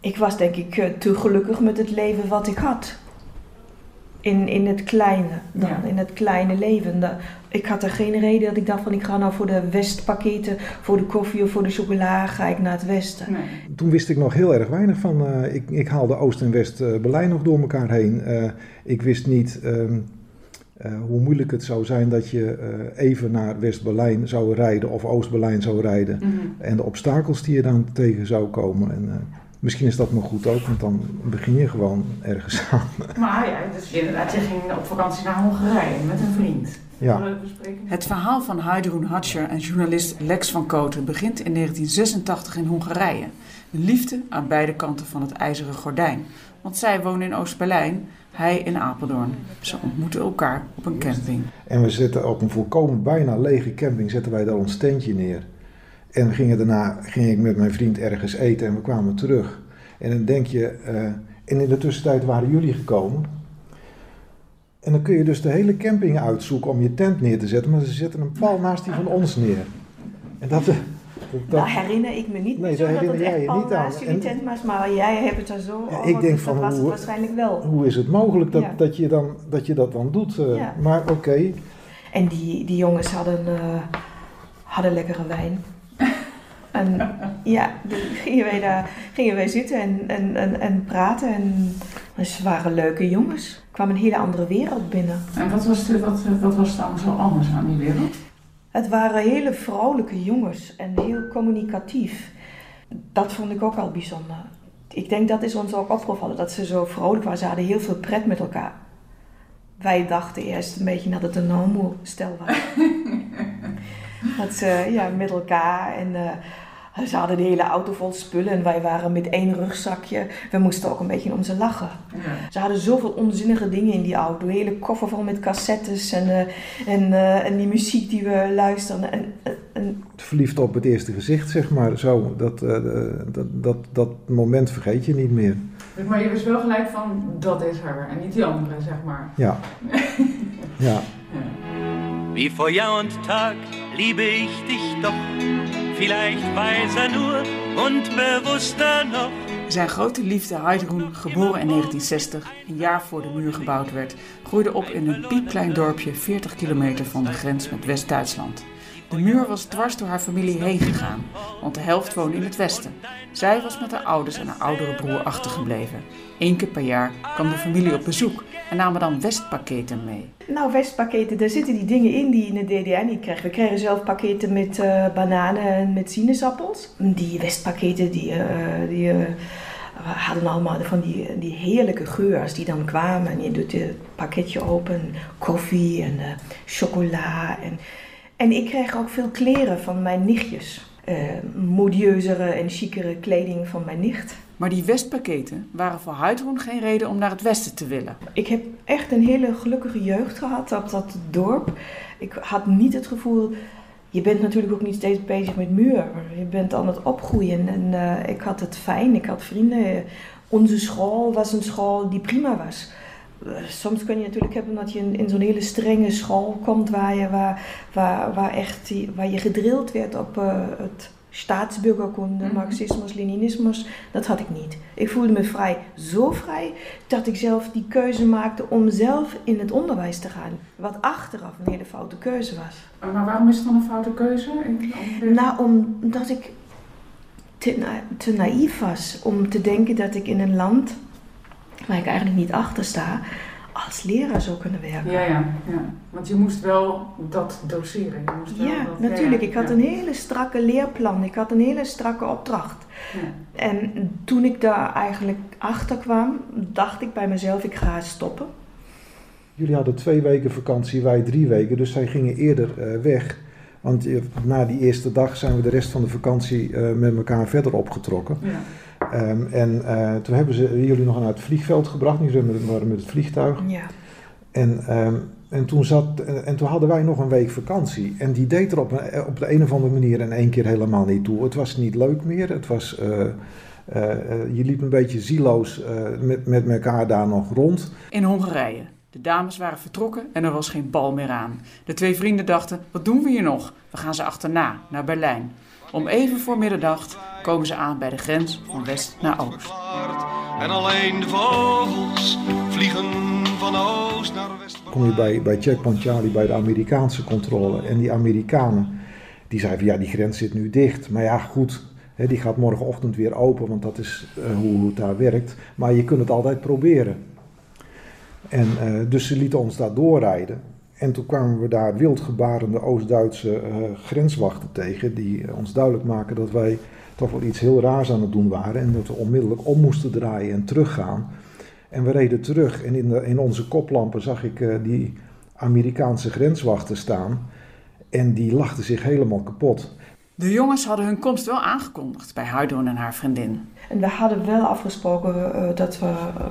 ik was denk ik eh, te gelukkig met het leven wat ik had. In, in het kleine, dan, Ja. in het kleine leven. Da- ik had er geen reden dat ik dacht van ik ga nou voor de westpakketten, voor de koffie of voor de chocola ga ik naar het westen. Nee. Toen wist ik nog heel erg weinig van. eh, ik, ik haalde Oost- en West-Berlijn nog door elkaar heen. Eh, ik wist niet ehm, eh, hoe moeilijk het zou zijn dat je eh, even naar West-Berlijn zou rijden of Oost-Berlijn zou rijden. Mhm. En de obstakels die je dan tegen zou komen. En, eh, misschien is dat nog goed ook, want dan begin je gewoon ergens aan. Maar ja, dus inderdaad, je ging op vakantie naar Hongarije met een vriend. Ja. Het verhaal van Heidrun Hatscher en journalist Lex van Koten begint in 1986 in Hongarije. Een liefde aan beide kanten van het ijzeren gordijn. Want zij wonen in Oost-Berlijn, hij in Apeldoorn. Ze ontmoeten elkaar op een camping. En we zetten op een volkomen bijna lege camping zetten wij daar ons tentje neer. En we gingen daarna ging ik met mijn vriend ergens eten en we kwamen terug. En dan denk je, eh, en in de tussentijd waren jullie gekomen. En dan kun je dus de hele camping uitzoeken om je tent neer te zetten, maar ze zetten een pal naast die van ons neer. En dat, eh, dat, Daar herinner ik me niet Nee, zo dat het jij echt je niet aan. naast jullie En- tent was, maar jij hebt het er zo Ja, over, ik denk dus van dat was het hoe- waarschijnlijk wel. hoe is het mogelijk dat, Ja. dat, je, dan, dat je dat dan doet? eh, Ja. Maar oké, En die, die jongens hadden, hadden lekkere wijn. En ja, gingen wij daar gingen wij zitten en, en, en, en praten. En ze waren leuke jongens. Er kwam een hele andere wereld binnen. En wat was, de, wat, wat was dan zo anders aan die wereld? Het waren hele vrolijke jongens en heel communicatief. Dat vond ik ook al bijzonder. Ik denk dat is ons ook opgevallen, dat ze zo vrolijk waren. Ze hadden heel veel pret met elkaar. Wij dachten eerst een beetje dat het een homo-stel was. dat ze ja, met elkaar en eh, ze hadden de hele auto vol spullen en wij waren met één rugzakje. We moesten ook een beetje om ze lachen. Ja. Ze hadden zoveel onzinnige dingen in die auto. Een hele koffer vol met cassettes en, eh, en, eh, en die muziek die we luisterden. En, en, verliefd op het eerste gezicht, zeg maar. Zo, dat, eh, dat, dat, dat moment vergeet je niet meer. Maar je wist wel gelijk van, dat is haar en niet die andere, zeg maar. Ja. ja. Wie vor Jahr und Tag liebe ich dich doch. Vielleicht weiser nur und bewusster noch. Zijn grote liefde Heidrun, geboren in 1960, een jaar voor de muur gebouwd werd, groeide op in een piepklein dorpje 40 kilometer van de grens met West-Duitsland. De muur was dwars door haar familie heen gegaan, want de helft woonde in het westen. Zij was met haar ouders en haar oudere broer achtergebleven. Eén keer per jaar kwam de familie op bezoek en namen dan Westpakketten mee. nou, Westpakketten, daar zitten die dingen in die je in de DDR niet kreeg. We kregen zelf pakketten met eh, bananen en met sinaasappels. Die Westpakketten, die, eh, die eh, hadden allemaal van die, die heerlijke geurs die dan kwamen. En je doet het pakketje open, koffie en chocola. En, en ik kreeg ook veel kleren van mijn nichtjes. Eh modieuzere en chicere kleding van mijn nicht. Maar die Westpakketten waren voor Heidrun geen reden om naar het westen te willen. Ik heb echt een hele gelukkige jeugd gehad op dat dorp. Ik had niet het gevoel. Je bent natuurlijk ook niet steeds bezig met muur. Je bent aan het opgroeien. En eh, ik had het fijn. Ik had vrienden. Onze school was een school die prima was. Soms kun je natuurlijk hebben dat je in, in zo'n hele strenge school komt waar je, waar, waar, waar echt, die- waar je gedrild werd op eh, het staatsburgerkunde, Mhm. marxismus, leninismus. Dat had ik niet. Ik voelde me vrij, zo vrij, dat ik zelf die keuze maakte om zelf in het onderwijs te gaan. Wat achteraf een hele foute keuze was. Maar waarom is het dan een foute keuze? Nou, omdat ik te, na- te naïef was om te denken dat ik in een land waar ik eigenlijk niet achter sta, als leraar zou kunnen werken. Ja, ja, ja. Want je moest wel dat doseren. Je moest wel Ja, dat- natuurlijk. ja, Ik had een hele strakke leerplan. Ik had een hele strakke opdracht. Ja. En toen ik daar eigenlijk achter kwam, dacht ik bij mezelf, ik ga stoppen. Jullie hadden twee weken vakantie, wij drie weken, dus zij gingen eerder eh, weg. Want eh, na die eerste dag zijn we de rest van de vakantie eh, met elkaar verder opgetrokken. Ja. Ehm, en eh, toen hebben ze jullie nog naar het vliegveld gebracht. We waren met het vliegtuig. Ja. En, ehm, en, toen zat, en, en toen hadden wij nog een week vakantie. En die deed er op, een, op de een of andere manier in één keer helemaal niet toe. Het was niet leuk meer. Het was, eh, eh, eh, je liep een beetje zieloos eh, met, met elkaar daar nog rond. In Hongarije. De dames waren vertrokken en er was geen bal meer aan. De twee vrienden dachten, wat doen we hier nog? We gaan ze achterna, naar Berlijn. Om even voor midderdag komen ze aan bij de grens van west naar oost. En alleen de vogels vliegen van oost naar west. Kom je bij, bij Checkpoint Charlie bij de Amerikaanse controle. En die Amerikanen die zeiden van ja, die grens zit nu dicht. Maar ja, goed, hè, die gaat morgenochtend weer open, want dat is uh, hoe, hoe het daar werkt. Maar je kunt het altijd proberen. En uh, dus ze lieten ons daar doorrijden. En toen kwamen we daar wildgebarende Oost-Duitse uh, grenswachten tegen, die ons duidelijk maken dat wij toch wel iets heel raars aan het doen waren en dat we onmiddellijk om moesten draaien en teruggaan. En we reden terug en in, de, in onze koplampen zag ik uh, die Amerikaanse grenswachten staan en die lachten zich helemaal kapot. De jongens hadden hun komst wel aangekondigd bij Heidon en haar vriendin. En we hadden wel afgesproken uh, dat we uh,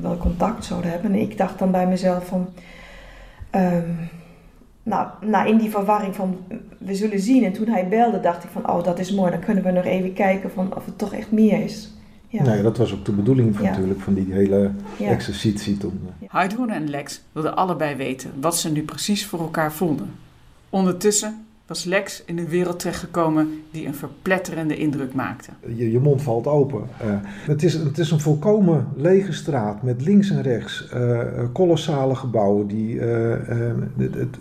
wel contact zouden hebben. En ik dacht dan bij mezelf van... Um, nou, nou, in die verwarring van we zullen zien. En toen hij belde, dacht ik van, oh, dat is mooi. Dan kunnen we nog even kijken van of het toch echt meer is. Ja. Nee, dat was ook de bedoeling van, ja. natuurlijk van die hele ja. exercitie toen. En Lex wilden allebei weten wat ze nu precies voor elkaar voelden. Ondertussen was Lex in een wereld terechtgekomen die een verpletterende indruk maakte. Je, je mond valt open. Uh, het, is, het is een volkomen lege straat met links en rechts uh, kolossale gebouwen die, uh, het,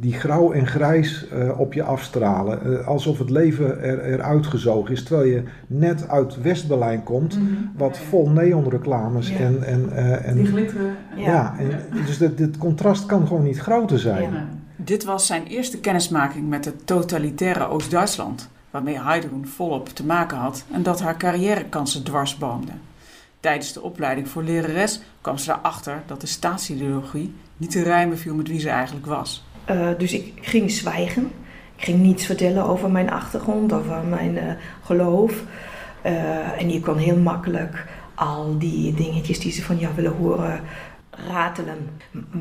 die grauw en grijs op je afstralen. alsof het leven er, eruit gezogen is. Terwijl je net uit West-Berlijn komt, mm -hmm. wat vol neonreclames ja. en, en, en. Die glitteren. Ja, ja en, dus dit, dit contrast kan gewoon niet groter zijn. Ja. Dit was zijn eerste kennismaking met het totalitaire Oost-Duitsland, waarmee Heidrun volop te maken had en dat haar carrièrekansen dwarsboomde. Tijdens de opleiding voor lerares kwam ze erachter dat de staatsideologie niet te rijmen viel met wie ze eigenlijk was. Uh, dus ik ging zwijgen. Ik ging niets vertellen over mijn achtergrond, over mijn uh, geloof. Uh, en je kon heel makkelijk al die dingetjes die ze van jou willen horen ratelen.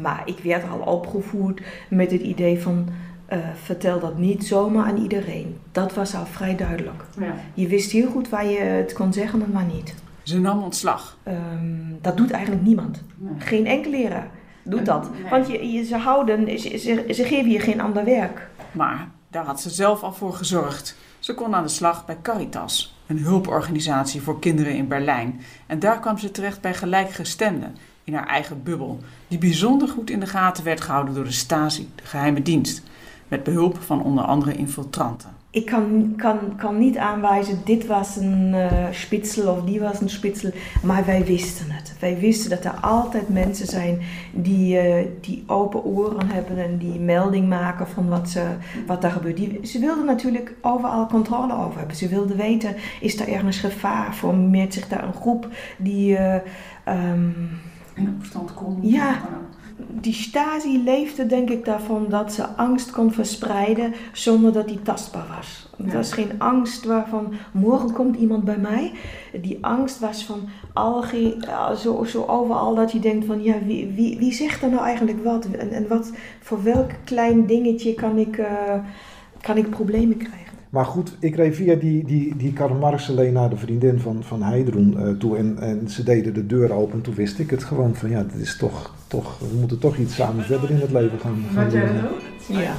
Maar ik werd al opgevoed met het idee van uh, vertel dat niet zomaar aan iedereen. Dat was al vrij duidelijk. Ja. Je wist heel goed waar je het kon zeggen en waar niet. Ze nam ontslag. Um, dat doet eigenlijk niemand. Nee. Geen enkele leraar doet dat. Nee. Want je, je, ze houden, ze, ze, ze geven je geen ander werk. Maar daar had ze zelf al voor gezorgd. Ze kon aan de slag bij Caritas, een hulporganisatie voor kinderen in Berlijn. En daar kwam ze terecht bij gelijkgestemden in haar eigen bubbel, die bijzonder goed in de gaten werd gehouden door de Stasi, de geheime dienst, met behulp van onder andere infiltranten. Ik kan, kan, kan niet aanwijzen, dit was een uh, spitsel of die was een spitsel, maar wij wisten het. Wij wisten dat er altijd mensen zijn die, uh, die open oren hebben en die melding maken van wat, ze, wat daar gebeurt. Die, ze wilden natuurlijk overal controle over hebben. Ze wilden weten, is er ergens gevaar? Formeert zich daar een groep die... Uh, um, in opstand kon. Ja, die Stasi leefde denk ik daarvan dat ze angst kon verspreiden zonder dat die tastbaar was. Het ja. was geen angst waarvan morgen komt iemand bij mij. Die angst was van algie, zo, zo overal dat je denkt van ja, wie, wie, wie zegt er nou eigenlijk wat? En, en wat, voor welk klein dingetje kan ik, uh, kan ik problemen krijgen? Maar goed, ik reed via die, die, die Karl Marx alleen naar de vriendin van, van Heidroen uh, toe. En, en ze deden de deur open. Toen wist ik het gewoon van ja, dit is toch, toch, we moeten toch iets samen verder in het leven gaan, gaan Wat doen. jij dat ook? Ja. ja.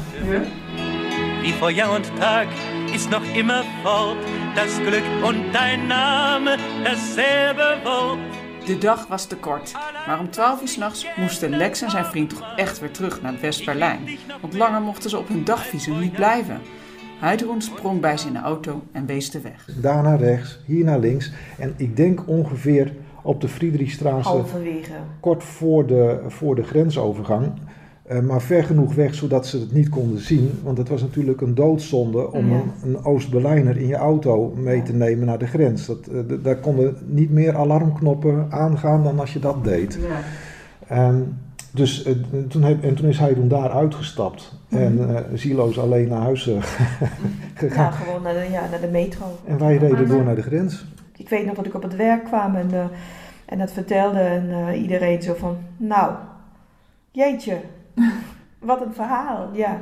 Wie vor Jahr und Tag ist noch immer fort. Das Glück und dein Name, dasselbe Wort. De dag was te kort, maar om 12 uur s'nachts moesten Lex en zijn vriend toch echt weer terug naar West-Berlijn. Want langer mochten ze op hun dagvisum niet blijven. Heidroen sprong bij zijn auto en wees de weg. Daar naar rechts, hier naar links. En ik denk ongeveer op de Friedrichstraße. Halverwege. Kort voor de, voor de grensovergang. Uh, maar ver genoeg weg zodat ze het niet konden zien. Want het was natuurlijk een doodzonde om ja. een, een Oost-Berlijner in je auto mee te nemen naar de grens. Dat, uh, daar konden niet meer alarmknoppen aangaan dan als je dat deed. Ja. Um, dus uh, toen, heb, en toen is hij toen daar uitgestapt mm-hmm. en uh, zieloos alleen naar huis uh, gegaan. Ja, gewoon naar de, ja, naar de metro. En wij reden door naar de grens. Ik weet nog dat ik op het werk kwam en, uh, en dat vertelde en iedereen zo van, nou, jeetje, wat een verhaal, ja.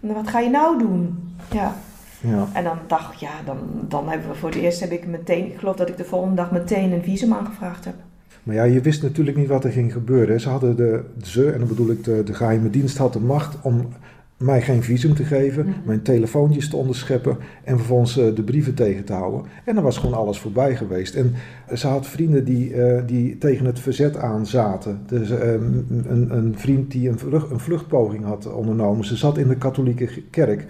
Wat ga je nou doen? Ja. Ja. En dan dacht ik, ja, dan, dan hebben we voor het eerst heb ik meteen, ik geloof dat ik de volgende dag meteen een visum aangevraagd heb. Maar ja, je wist natuurlijk niet wat er ging gebeuren. Ze hadden de, ze, en dan bedoel ik de, de geheime dienst, had de macht om mij geen visum te geven, mijn telefoontjes te onderscheppen en vervolgens uh, de brieven tegen te houden. En dan was gewoon alles voorbij geweest. En ze had vrienden die, uh, die tegen het verzet aan zaten. Dus een, een, vriend die een, vlucht, een vluchtpoging had ondernomen. Ze zat in de katholieke kerk.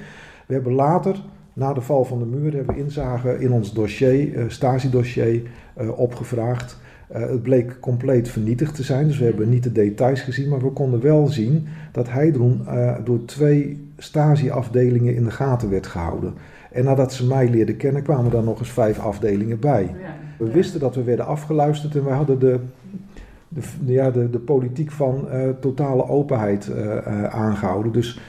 We hebben later na de val van de muur hebben we inzage in ons dossier, Stasi-dossier, uh, opgevraagd. Uh, het bleek compleet vernietigd te zijn, dus we hebben niet de details gezien, maar we konden wel zien dat Heidrun door twee Stasi-afdelingen in de gaten werd gehouden. En nadat ze mij leerden kennen, kwamen er nog eens vijf afdelingen bij. We wisten dat we werden afgeluisterd en we hadden de, de, ja, de, de politiek van totale openheid aangehouden. Dus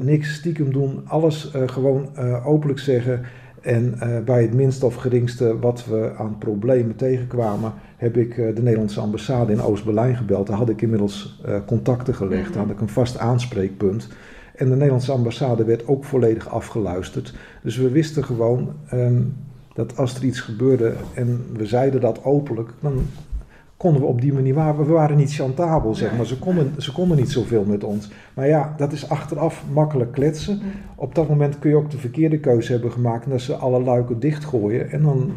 niks stiekem doen, alles gewoon openlijk zeggen. En bij het minst of geringste wat we aan problemen tegenkwamen, heb ik de Nederlandse ambassade in Oost-Berlijn gebeld. Daar had ik inmiddels contacten gelegd, daar had ik een vast aanspreekpunt. En de Nederlandse ambassade werd ook volledig afgeluisterd. Dus we wisten gewoon um, dat als er iets gebeurde en we zeiden dat openlijk, dan konden we op die manier, we waren niet chantabel, zeg maar. Ze konden, ze konden niet zoveel met ons. Maar ja, dat is achteraf makkelijk kletsen. Op dat moment kun je ook de verkeerde keuze hebben gemaakt en dat ze alle luiken dichtgooien. En dan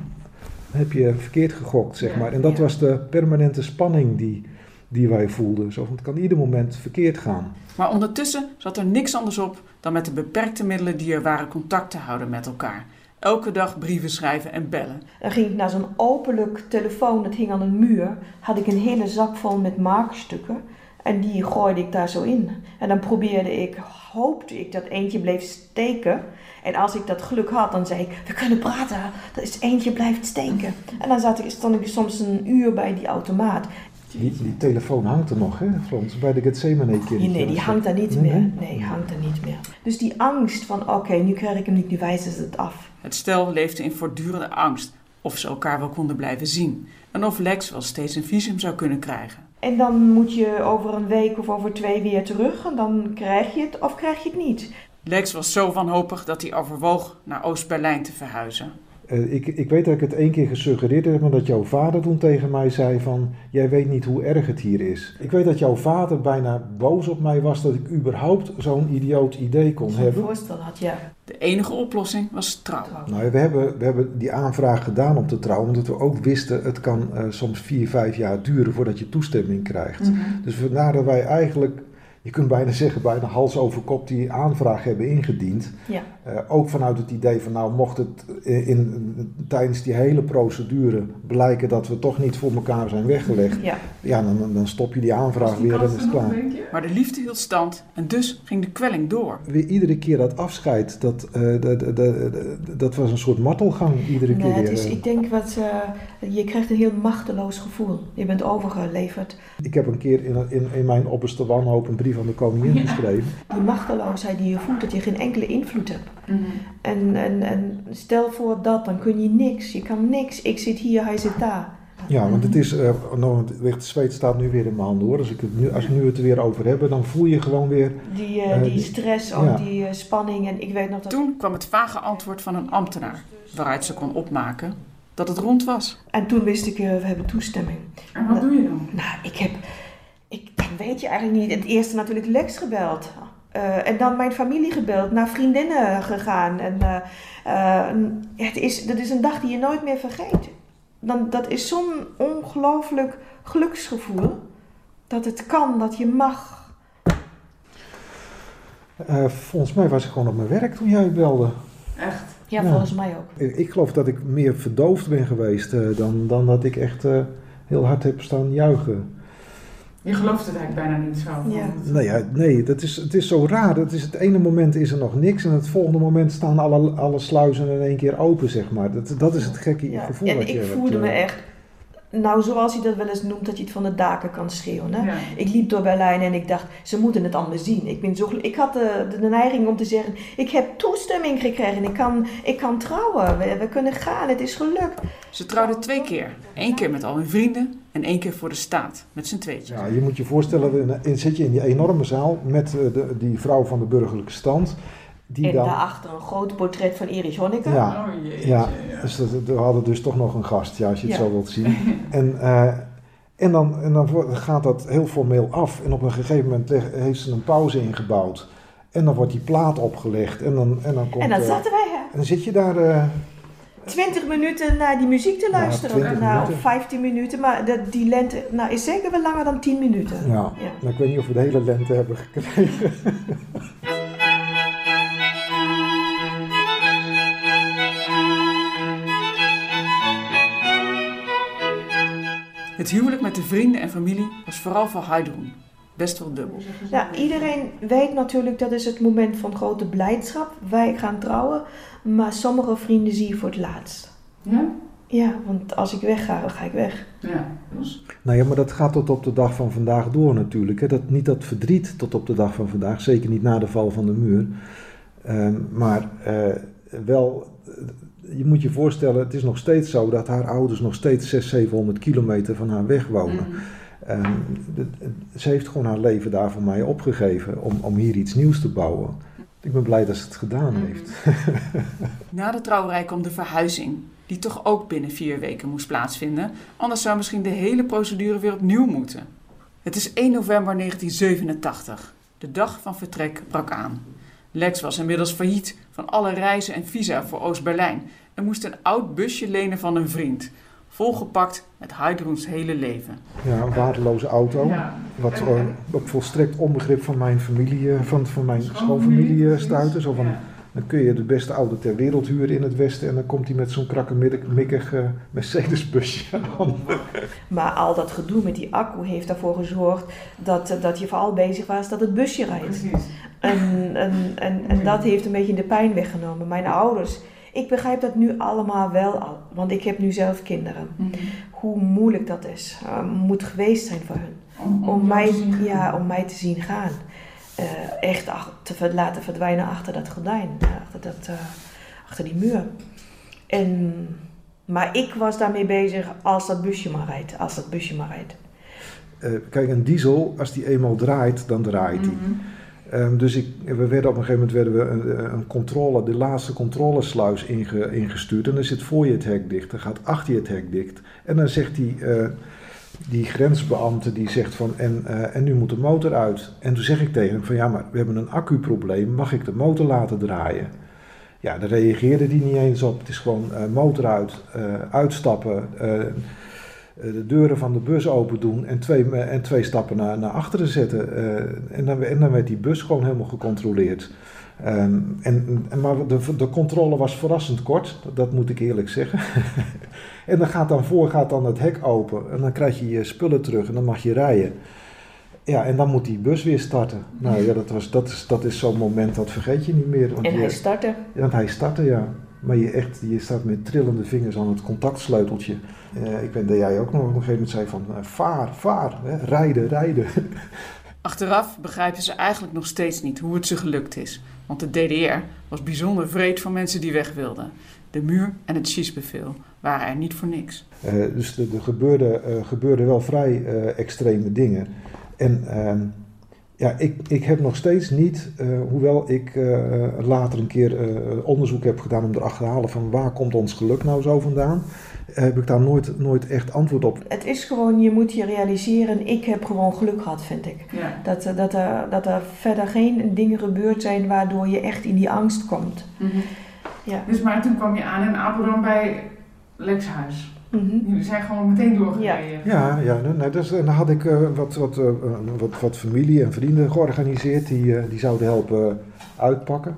heb je verkeerd gegokt, zeg maar. En dat was de permanente spanning die, die wij voelden. Zo, het kan ieder moment verkeerd gaan. Maar ondertussen zat er niks anders op dan met de beperkte middelen die er waren contact te houden met elkaar elke dag brieven schrijven en bellen. Dan ging ik naar zo'n openlijk telefoon, dat hing aan een muur. Had ik een hele zak vol met markstukken. En die gooide ik daar zo in. En dan probeerde ik, hoopte ik dat eentje bleef steken. En als ik dat geluk had, dan zei ik, we kunnen praten. Dat is eentje blijft steken. En dan zat ik, stond ik soms een uur bij die automaat. Die, die telefoon hangt er nog, hè, Frans? Bij de Gethsemane keer. Nee, nee, die hangt daar niet meer. Nee, hangt er niet meer. Dus die angst van, oké, nu krijg ik hem niet, nu wijzen ze het af. Het stel leefde in voortdurende angst of ze elkaar wel konden blijven zien en of Lex wel steeds een visum zou kunnen krijgen. En dan moet je over een week of over twee weer terug en dan krijg je het of krijg je het niet. Lex was zo wanhopig dat hij overwoog naar Oost-Berlijn te verhuizen. Uh, ik, ik weet dat ik het één keer gesuggereerd heb, maar dat jouw vader toen tegen mij zei van... Jij weet niet hoe erg het hier is. Ik weet dat jouw vader bijna boos op mij was dat ik überhaupt zo'n idioot idee kon hebben. voorstel had, ja. De enige oplossing was trouw. Nou, we hebben, we hebben die aanvraag gedaan om te trouwen, omdat we ook wisten... het kan uh, soms vier, vijf jaar duren voordat je toestemming krijgt. Mm -hmm. Dus nadat wij eigenlijk je kunt bijna zeggen, bijna hals over kop die aanvraag hebben ingediend. Ja. Uh, ook vanuit het idee van, nou, mocht het in, in, tijdens die hele procedure blijken dat we toch niet voor elkaar zijn weggelegd, ja, ja dan, dan stop je die aanvraag weer en is het klaar. Maar de liefde hield stand en dus ging de kwelling door. Weer iedere keer dat afscheid, dat, uh, dat, dat, dat, dat, was een soort martelgang iedere nee, keer. Het is, ik denk wat, uh, je krijgt een heel machteloos gevoel. Je bent overgeleverd. Ik heb een keer in, in, in mijn opperste wanhoop een brief van de koningin ja. geschreven. Die machteloosheid die je voelt, dat je geen enkele invloed hebt. Mm -hmm. en, en, en stel voor dat, dan kun je niks. Je kan niks. Ik zit hier, hij zit daar. Ja, want het is, uh, nou, de zweet staat nu weer in mijn handen hoor. Als, ik het nu, als we nu het er weer over hebben, dan voel je gewoon weer... Die, uh, uh, die stress, ook ja. die uh, spanning. En ik weet nog dat... Toen kwam het vage antwoord van een ambtenaar, waaruit ze kon opmaken dat het rond was. En toen wist ik, we hebben toestemming. En wat doe je dan? Nou, ik heb... Ik, dat weet je eigenlijk niet. Het eerste natuurlijk Lex gebeld. Uh, en dan mijn familie gebeld, naar vriendinnen gegaan. En uh, uh, het is, dat is een dag die je nooit meer vergeet. Dan, dat is zo'n ongelooflijk geluksgevoel. Dat het kan, dat je mag. volgens mij was ik gewoon op mijn werk toen jij belde. Echt? Ja, ja. volgens mij ook. Ik, ik, geloof dat ik meer verdoofd ben geweest dan, dan dat ik echt heel hard heb staan juichen. Je gelooft het eigenlijk bijna niet zo. Ja. Nee, ja, nee dat is, het is zo raar. Het, is, het ene moment is er nog niks en het volgende moment staan alle, alle sluizen in één keer open, zeg maar. Dat, dat is het gekke ja. gevoel. En dat ik je voelde hebt, me uh, echt, nou zoals hij dat wel eens noemt, dat je het van de daken kan schreeuwen. Hè? Ja. Ik liep door Berlijn en ik dacht, ze moeten het anders zien. Ik, ben zo, ik had de, de, neiging om te zeggen, ik heb toestemming gekregen, ik kan, ik kan trouwen, we, we kunnen gaan, het is gelukt. Ze trouwden twee keer. Eén keer met al hun vrienden en één keer voor de staat, met z'n tweetjes. Ja, je moet je voorstellen, in, zit je in die enorme zaal met de, die vrouw van de burgerlijke stand. Die en dan, daarachter een groot portret van Erich Honecker. Ja, Oh, jeetje, ja, ja. dus dat, we hadden dus toch nog een gast, ja, als je het Ja. zo wilt zien. En, eh, en dan, en dan gaat dat heel formeel af. En op een gegeven moment leg- heeft ze een pauze ingebouwd. En dan wordt die plaat opgelegd en dan, en dan komt... En dan eh, zaten wij en dan zit je daar... eh, 20 minuten naar die muziek te Ja, luisteren. 20 nou, minuten. of 15 minuten. Maar dat, die lente nou, is zeker wel langer dan 10 minuten. ja, Ja. Nou, ik weet niet of we de hele lente hebben gekregen. Het huwelijk met de vrienden en familie was vooral voor Heidrun best wel dubbel. Nou, iedereen weet natuurlijk dat is het moment van grote blijdschap. Wij gaan trouwen. Maar sommige vrienden zie je voor het laatst. Ja? Ja, want als ik wegga, dan ga ik weg. Ja. Nou ja, maar dat gaat tot op de dag van vandaag door natuurlijk. Hè. Dat, niet dat verdriet tot op de dag van vandaag, zeker niet na de val van de muur. Ehm, maar eh, wel, je moet je voorstellen, het is nog steeds zo dat haar ouders nog steeds 600, 700 kilometer van haar weg wonen. Ehm, de- de- ze heeft gewoon haar leven daar voor mij opgegeven om, om hier iets nieuws te bouwen. Ik ben blij dat ze het gedaan Mhm. heeft. Na de trouwerij kwam de verhuizing, die toch ook binnen vier weken moest plaatsvinden. Anders zou misschien de hele procedure weer opnieuw moeten. Het is 1 november 1987. De dag van vertrek brak aan. Lex was inmiddels failliet van alle reizen en visa voor Oost-Berlijn en moest een oud busje lenen van een vriend. Volgepakt met Heidroens hele leven. Ja, een waardeloze auto. Wat uh, op volstrekt onbegrip van mijn familie, eh, van, van mijn schoonfamilie uh, stuitte. Zo van, dan kun je de beste auto ter wereld huren in het Westen en dan komt hij met zo'n krakkemikkig uh, Mercedes-busje aan. Maar al dat gedoe met die accu heeft ervoor gezorgd dat, dat je vooral bezig was dat het busje rijdt. En, en, en, en dat heeft een beetje de pijn weggenomen. Mijn ouders, ik begrijp dat nu allemaal wel al, want ik heb nu zelf kinderen. Mhm. Hoe moeilijk dat is, uh, moet geweest zijn voor hun. Om, om mij, ja, om mij te zien gaan. Uh, echt te laten verdwijnen achter dat gordijn, achter, dat, uh, achter die muur. En, maar ik was daarmee bezig als dat busje maar rijdt, als dat busje maar rijdt. Uh, kijk, een diesel, als die eenmaal draait, dan draait hij. Mm -hmm. um, dus ik, we werden op een gegeven moment werden we een, een controle, de laatste controlesluis inge, ingestuurd. En dan zit voor je het hek dicht, dan gaat achter je het hek dicht. En dan zegt die, uh, die grensbeambte, die zegt van, en, uh, en nu moet de motor uit. En toen zeg ik tegen hem van, ja, maar we hebben een accuprobleem, mag ik de motor laten draaien? Ja, daar reageerde die niet eens op. Het is gewoon uh, motor uit, uitstappen, de deuren van de bus open doen en twee, en twee stappen naar, naar achteren zetten. en, dan, en dan werd die bus gewoon helemaal gecontroleerd. Um, en, en, maar de, de controle was verrassend kort, dat, dat moet ik eerlijk zeggen. en dan gaat dan voor gaat dan het hek open en dan krijg je je spullen terug en dan mag je rijden. Ja, en dan moet die bus weer starten. Nou ja, dat, was, dat is, dat is zo'n moment dat vergeet je niet meer. Want en je, hij startte? Want hij startte, ja. Maar je, echt, je staat met trillende vingers aan het contactsleuteltje. Uh, ik weet dat jij ook nog op een gegeven moment zei van uh, vaar, vaar, hè, rijden, rijden. Achteraf begrijpen ze eigenlijk nog steeds niet hoe het ze gelukt is. Want de DDR was bijzonder vreed voor mensen die weg wilden. De muur en het schietbevel waren er niet voor niks. Uh, dus er gebeurden gebeurde wel vrij extreme dingen. En ehm, ja, ik, ik heb nog steeds niet, hoewel ik later een keer onderzoek heb gedaan om erachter te halen van waar komt ons geluk nou zo vandaan, heb ik daar nooit, nooit echt antwoord op. Het is gewoon, je moet je realiseren, ik heb gewoon geluk gehad, vind ik. Ja. Dat, dat, er, dat er verder geen dingen gebeurd zijn waardoor je echt in die angst komt. Mm -hmm. ja. Dus maar toen kwam je aan in Apeldoorn bij Lex Huis. Mm -hmm. Jullie zijn gewoon meteen doorgereden. Ja, ja nee, dus, en dan had ik uh, wat, wat, uh, wat, wat familie en vrienden georganiseerd die, uh, die zouden helpen uitpakken.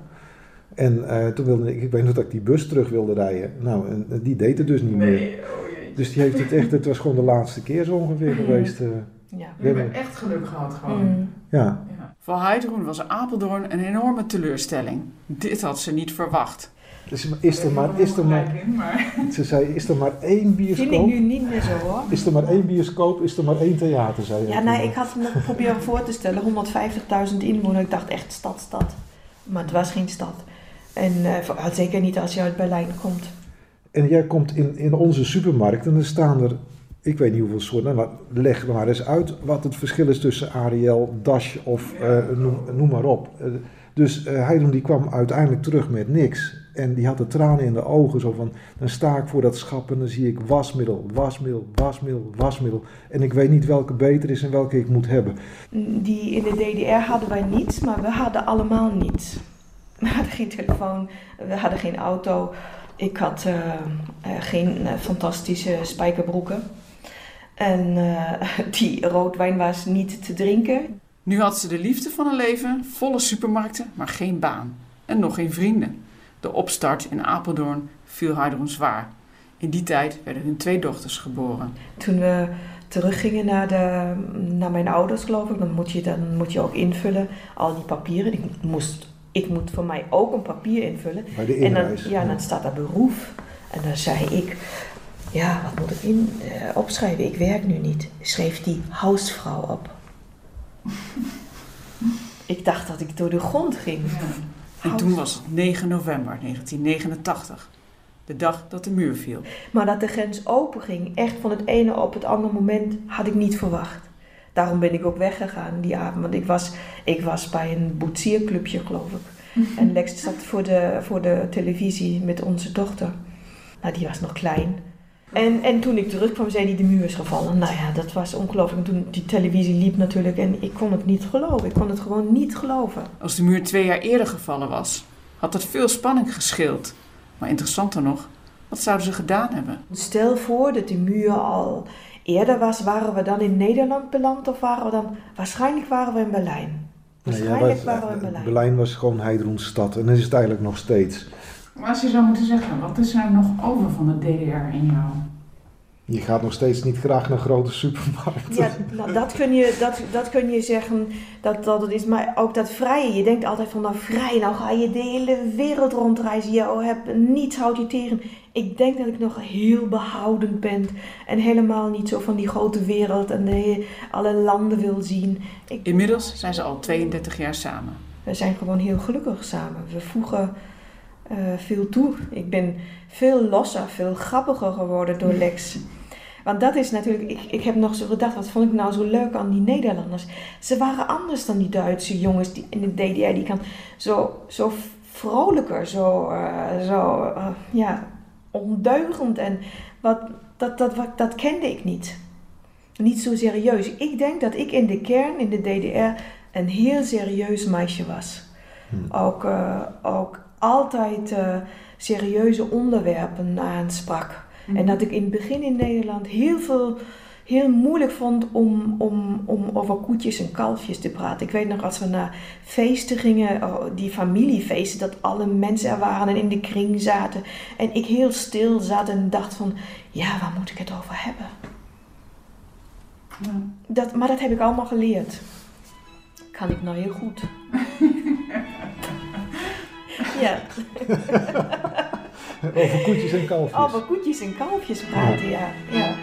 En toen wilde ik, ik weet nog dat ik die bus terug wilde rijden. Nou, en, die deed het dus niet nee. meer. Oh, dus die heeft het echt, het was gewoon de laatste keer zo ongeveer mm. geweest. ja. We hebben echt geluk gehad gewoon. Mm. Ja. ja. Voor Heidroen was Apeldoorn een enorme teleurstelling. Dit had ze niet verwacht. Dus is er maar, is er maar, ze zei, is er maar één bioscoop? Vind ik nu niet meer zo hoor. Is er maar één bioscoop, is er maar één theater, zei Ja, nee, ik had me proberen voor te stellen, 150.000 inwoners. Ik dacht echt stad, stad. Maar het was geen stad. En uh, zeker niet als je uit Berlijn komt. En jij komt in, in onze supermarkt en er staan er, ik weet niet hoeveel soorten, maar leg maar eens uit wat het verschil is tussen Ariel, Dash of uh, noem, noem, maar op. Uh, dus uh, die kwam uiteindelijk terug met niks. En die had de tranen in de ogen. Zo van, dan sta ik voor dat schap en dan zie ik wasmiddel, wasmiddel, wasmiddel, wasmiddel. En ik weet niet welke beter is en welke ik moet hebben. Die in de DDR hadden wij niets, maar we hadden allemaal niets. We hadden geen telefoon, we hadden geen auto. Ik had uh, uh, geen uh, fantastische spijkerbroeken. En die roodwijn was niet te drinken. Nu had ze de liefde van haar leven, volle supermarkten, maar geen baan. En nog geen vrienden. De opstart in Apeldoorn viel Heidrun zwaar. In die tijd werden hun twee dochters geboren. Toen we teruggingen naar, de, naar mijn ouders, geloof ik, dan moet, je, dan moet je ook invullen al die papieren. Ik moest ik moet voor mij ook een papier invullen. Bij de en dan, ja, dan staat daar beroep. En dan zei ik, ja, wat moet ik in, uh, opschrijven? Ik werk nu niet. Schreef die huisvrouw op. ik dacht dat ik door de grond ging. Ja. En toen was het 9 november 1989. De dag dat de muur viel. Maar dat de grens open ging, echt van het ene op het andere moment, had ik niet verwacht. Daarom ben ik ook weggegaan die avond. Want ik was, ik was bij een boetsierclubje, geloof ik. En Lex zat voor de, voor de televisie met onze dochter. Nou, die was nog klein. En, en toen ik terugkwam, zei hij, de muur is gevallen. Nou ja, dat was ongelooflijk. En toen die televisie liep natuurlijk en ik kon het niet geloven. Ik kon het gewoon niet geloven. Als de muur twee jaar eerder gevallen was, had het veel spanning gescheeld. Maar interessanter nog, wat zouden ze gedaan hebben? Stel voor dat de muur al eerder was, waren we dan in Nederland beland of waren we dan... Waarschijnlijk waren we in Berlijn. Waarschijnlijk Nee, ja, waren we in Berlijn. Berlijn was gewoon Heidroens stad en dat is het eigenlijk nog steeds. Maar als je zou moeten zeggen, wat is er nog over van de DDR in jou? Je gaat nog steeds niet graag naar grote supermarkten. Ja, nou, dat, kun je, dat, dat kun je zeggen, dat, dat het is. Maar ook dat vrije. Je denkt altijd van, nou vrij, nou ga je de hele wereld rondreizen. Je hebt niets houdt je tegen. Ik denk dat ik nog heel behoudend ben. En helemaal niet zo van die grote wereld en de, alle landen wil zien. Ik, Inmiddels zijn ze al 32 jaar samen. we zijn gewoon heel gelukkig samen. We voegen eh, veel toe. Ik ben veel losser, veel grappiger geworden door Lex. Want dat is natuurlijk, ik, ik heb nog zo gedacht, wat vond ik nou zo leuk aan die Nederlanders? Ze waren anders dan die Duitse jongens die in de DDR, die kan zo, zo vrolijker, zo, eh, zo eh, ja, ondeugend. En wat, dat, dat, wat, dat kende ik niet. Niet zo serieus. Ik denk dat ik in de kern, in de DDR, een heel serieus meisje was. Ook, eh, ook altijd eh, serieuze onderwerpen aansprak. En dat ik in het begin in Nederland heel veel heel moeilijk vond om, om, om over koetjes en kalfjes te praten. Ik weet nog als we naar feesten gingen, oh, die familiefeesten, dat alle mensen er waren en in de kring zaten. En ik heel stil zat en dacht van, ja, waar moet ik het over hebben? Dat, maar dat heb ik allemaal geleerd. Kan ik nou heel goed. ja, Over koetjes en kalfjes. over koetjes en kalfjes praten, ja. ja.